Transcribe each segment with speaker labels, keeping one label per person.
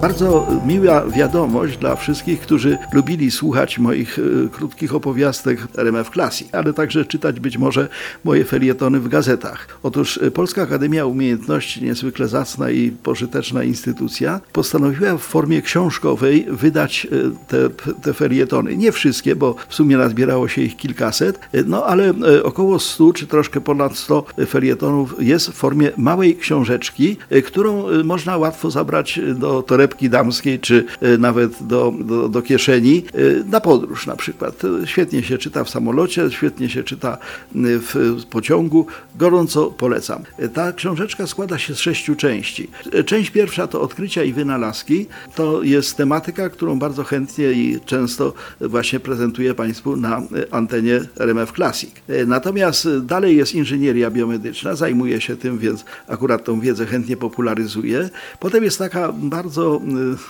Speaker 1: Bardzo miła wiadomość dla wszystkich, którzy lubili słuchać moich e, krótkich opowiastek RMF Classic, ale także czytać być może moje felietony w gazetach. Otóż e, Polska Akademia Umiejętności, niezwykle zacna i pożyteczna instytucja, postanowiła w formie książkowej wydać e, te, te felietony. Nie wszystkie, bo w sumie nazbierało się ich kilkaset, no ale około 100 czy troszkę ponad 100 felietonów jest w formie małej książeczki, którą można łatwo zabrać do torebki damskiej, czy e, nawet do, do, do kieszeni e, na podróż na przykład. E, Świetnie się czyta w samolocie, świetnie się czyta w pociągu. Gorąco polecam. Ta książeczka składa się z sześciu części. Część pierwsza to odkrycia i wynalazki. To jest tematyka, którą bardzo chętnie i często właśnie prezentuję Państwu na antenie RMF Classic. Natomiast dalej jest inżynieria biomedyczna, zajmuję się tym, więc akurat tą wiedzę chętnie popularyzuję. Potem jest taka bardzo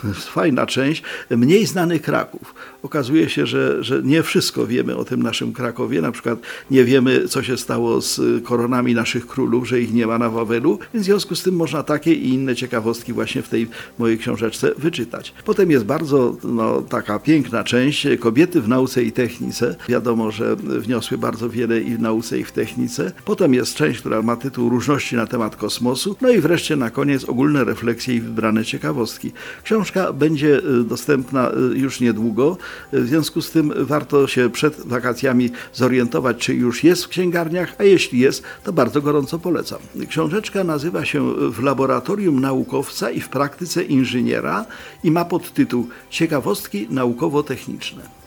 Speaker 1: y, fajna część, mniej znany Kraków. Okazuje się, że, że nie wszystko wiemy o tym naszym Krakowie. Na przykład nie wiemy, co się stało z koronami naszych królów, że ich nie ma na Wawelu. Więc w związku z tym można takie i inne ciekawostki właśnie w tej mojej książeczce wyczytać. Potem jest bardzo no, taka piękna część kobiety w nauce i technice. Wiadomo, że wniosły bardzo wiele i w nauce i w technice. Potem jest część, która ma tytuł Różności na temat kosmosu. No i wreszcie na koniec ogólne refleksje i wybrane ciekawostki. Książka będzie y, dostępna y, już niedługo. W związku z tym warto się przed wakacjami zorientować, czy już jest w księgarniach, a jeśli jest, to bardzo gorąco polecam. Książeczka nazywa się W laboratorium naukowca i w praktyce inżyniera i ma podtytuł Ciekawostki naukowo-techniczne.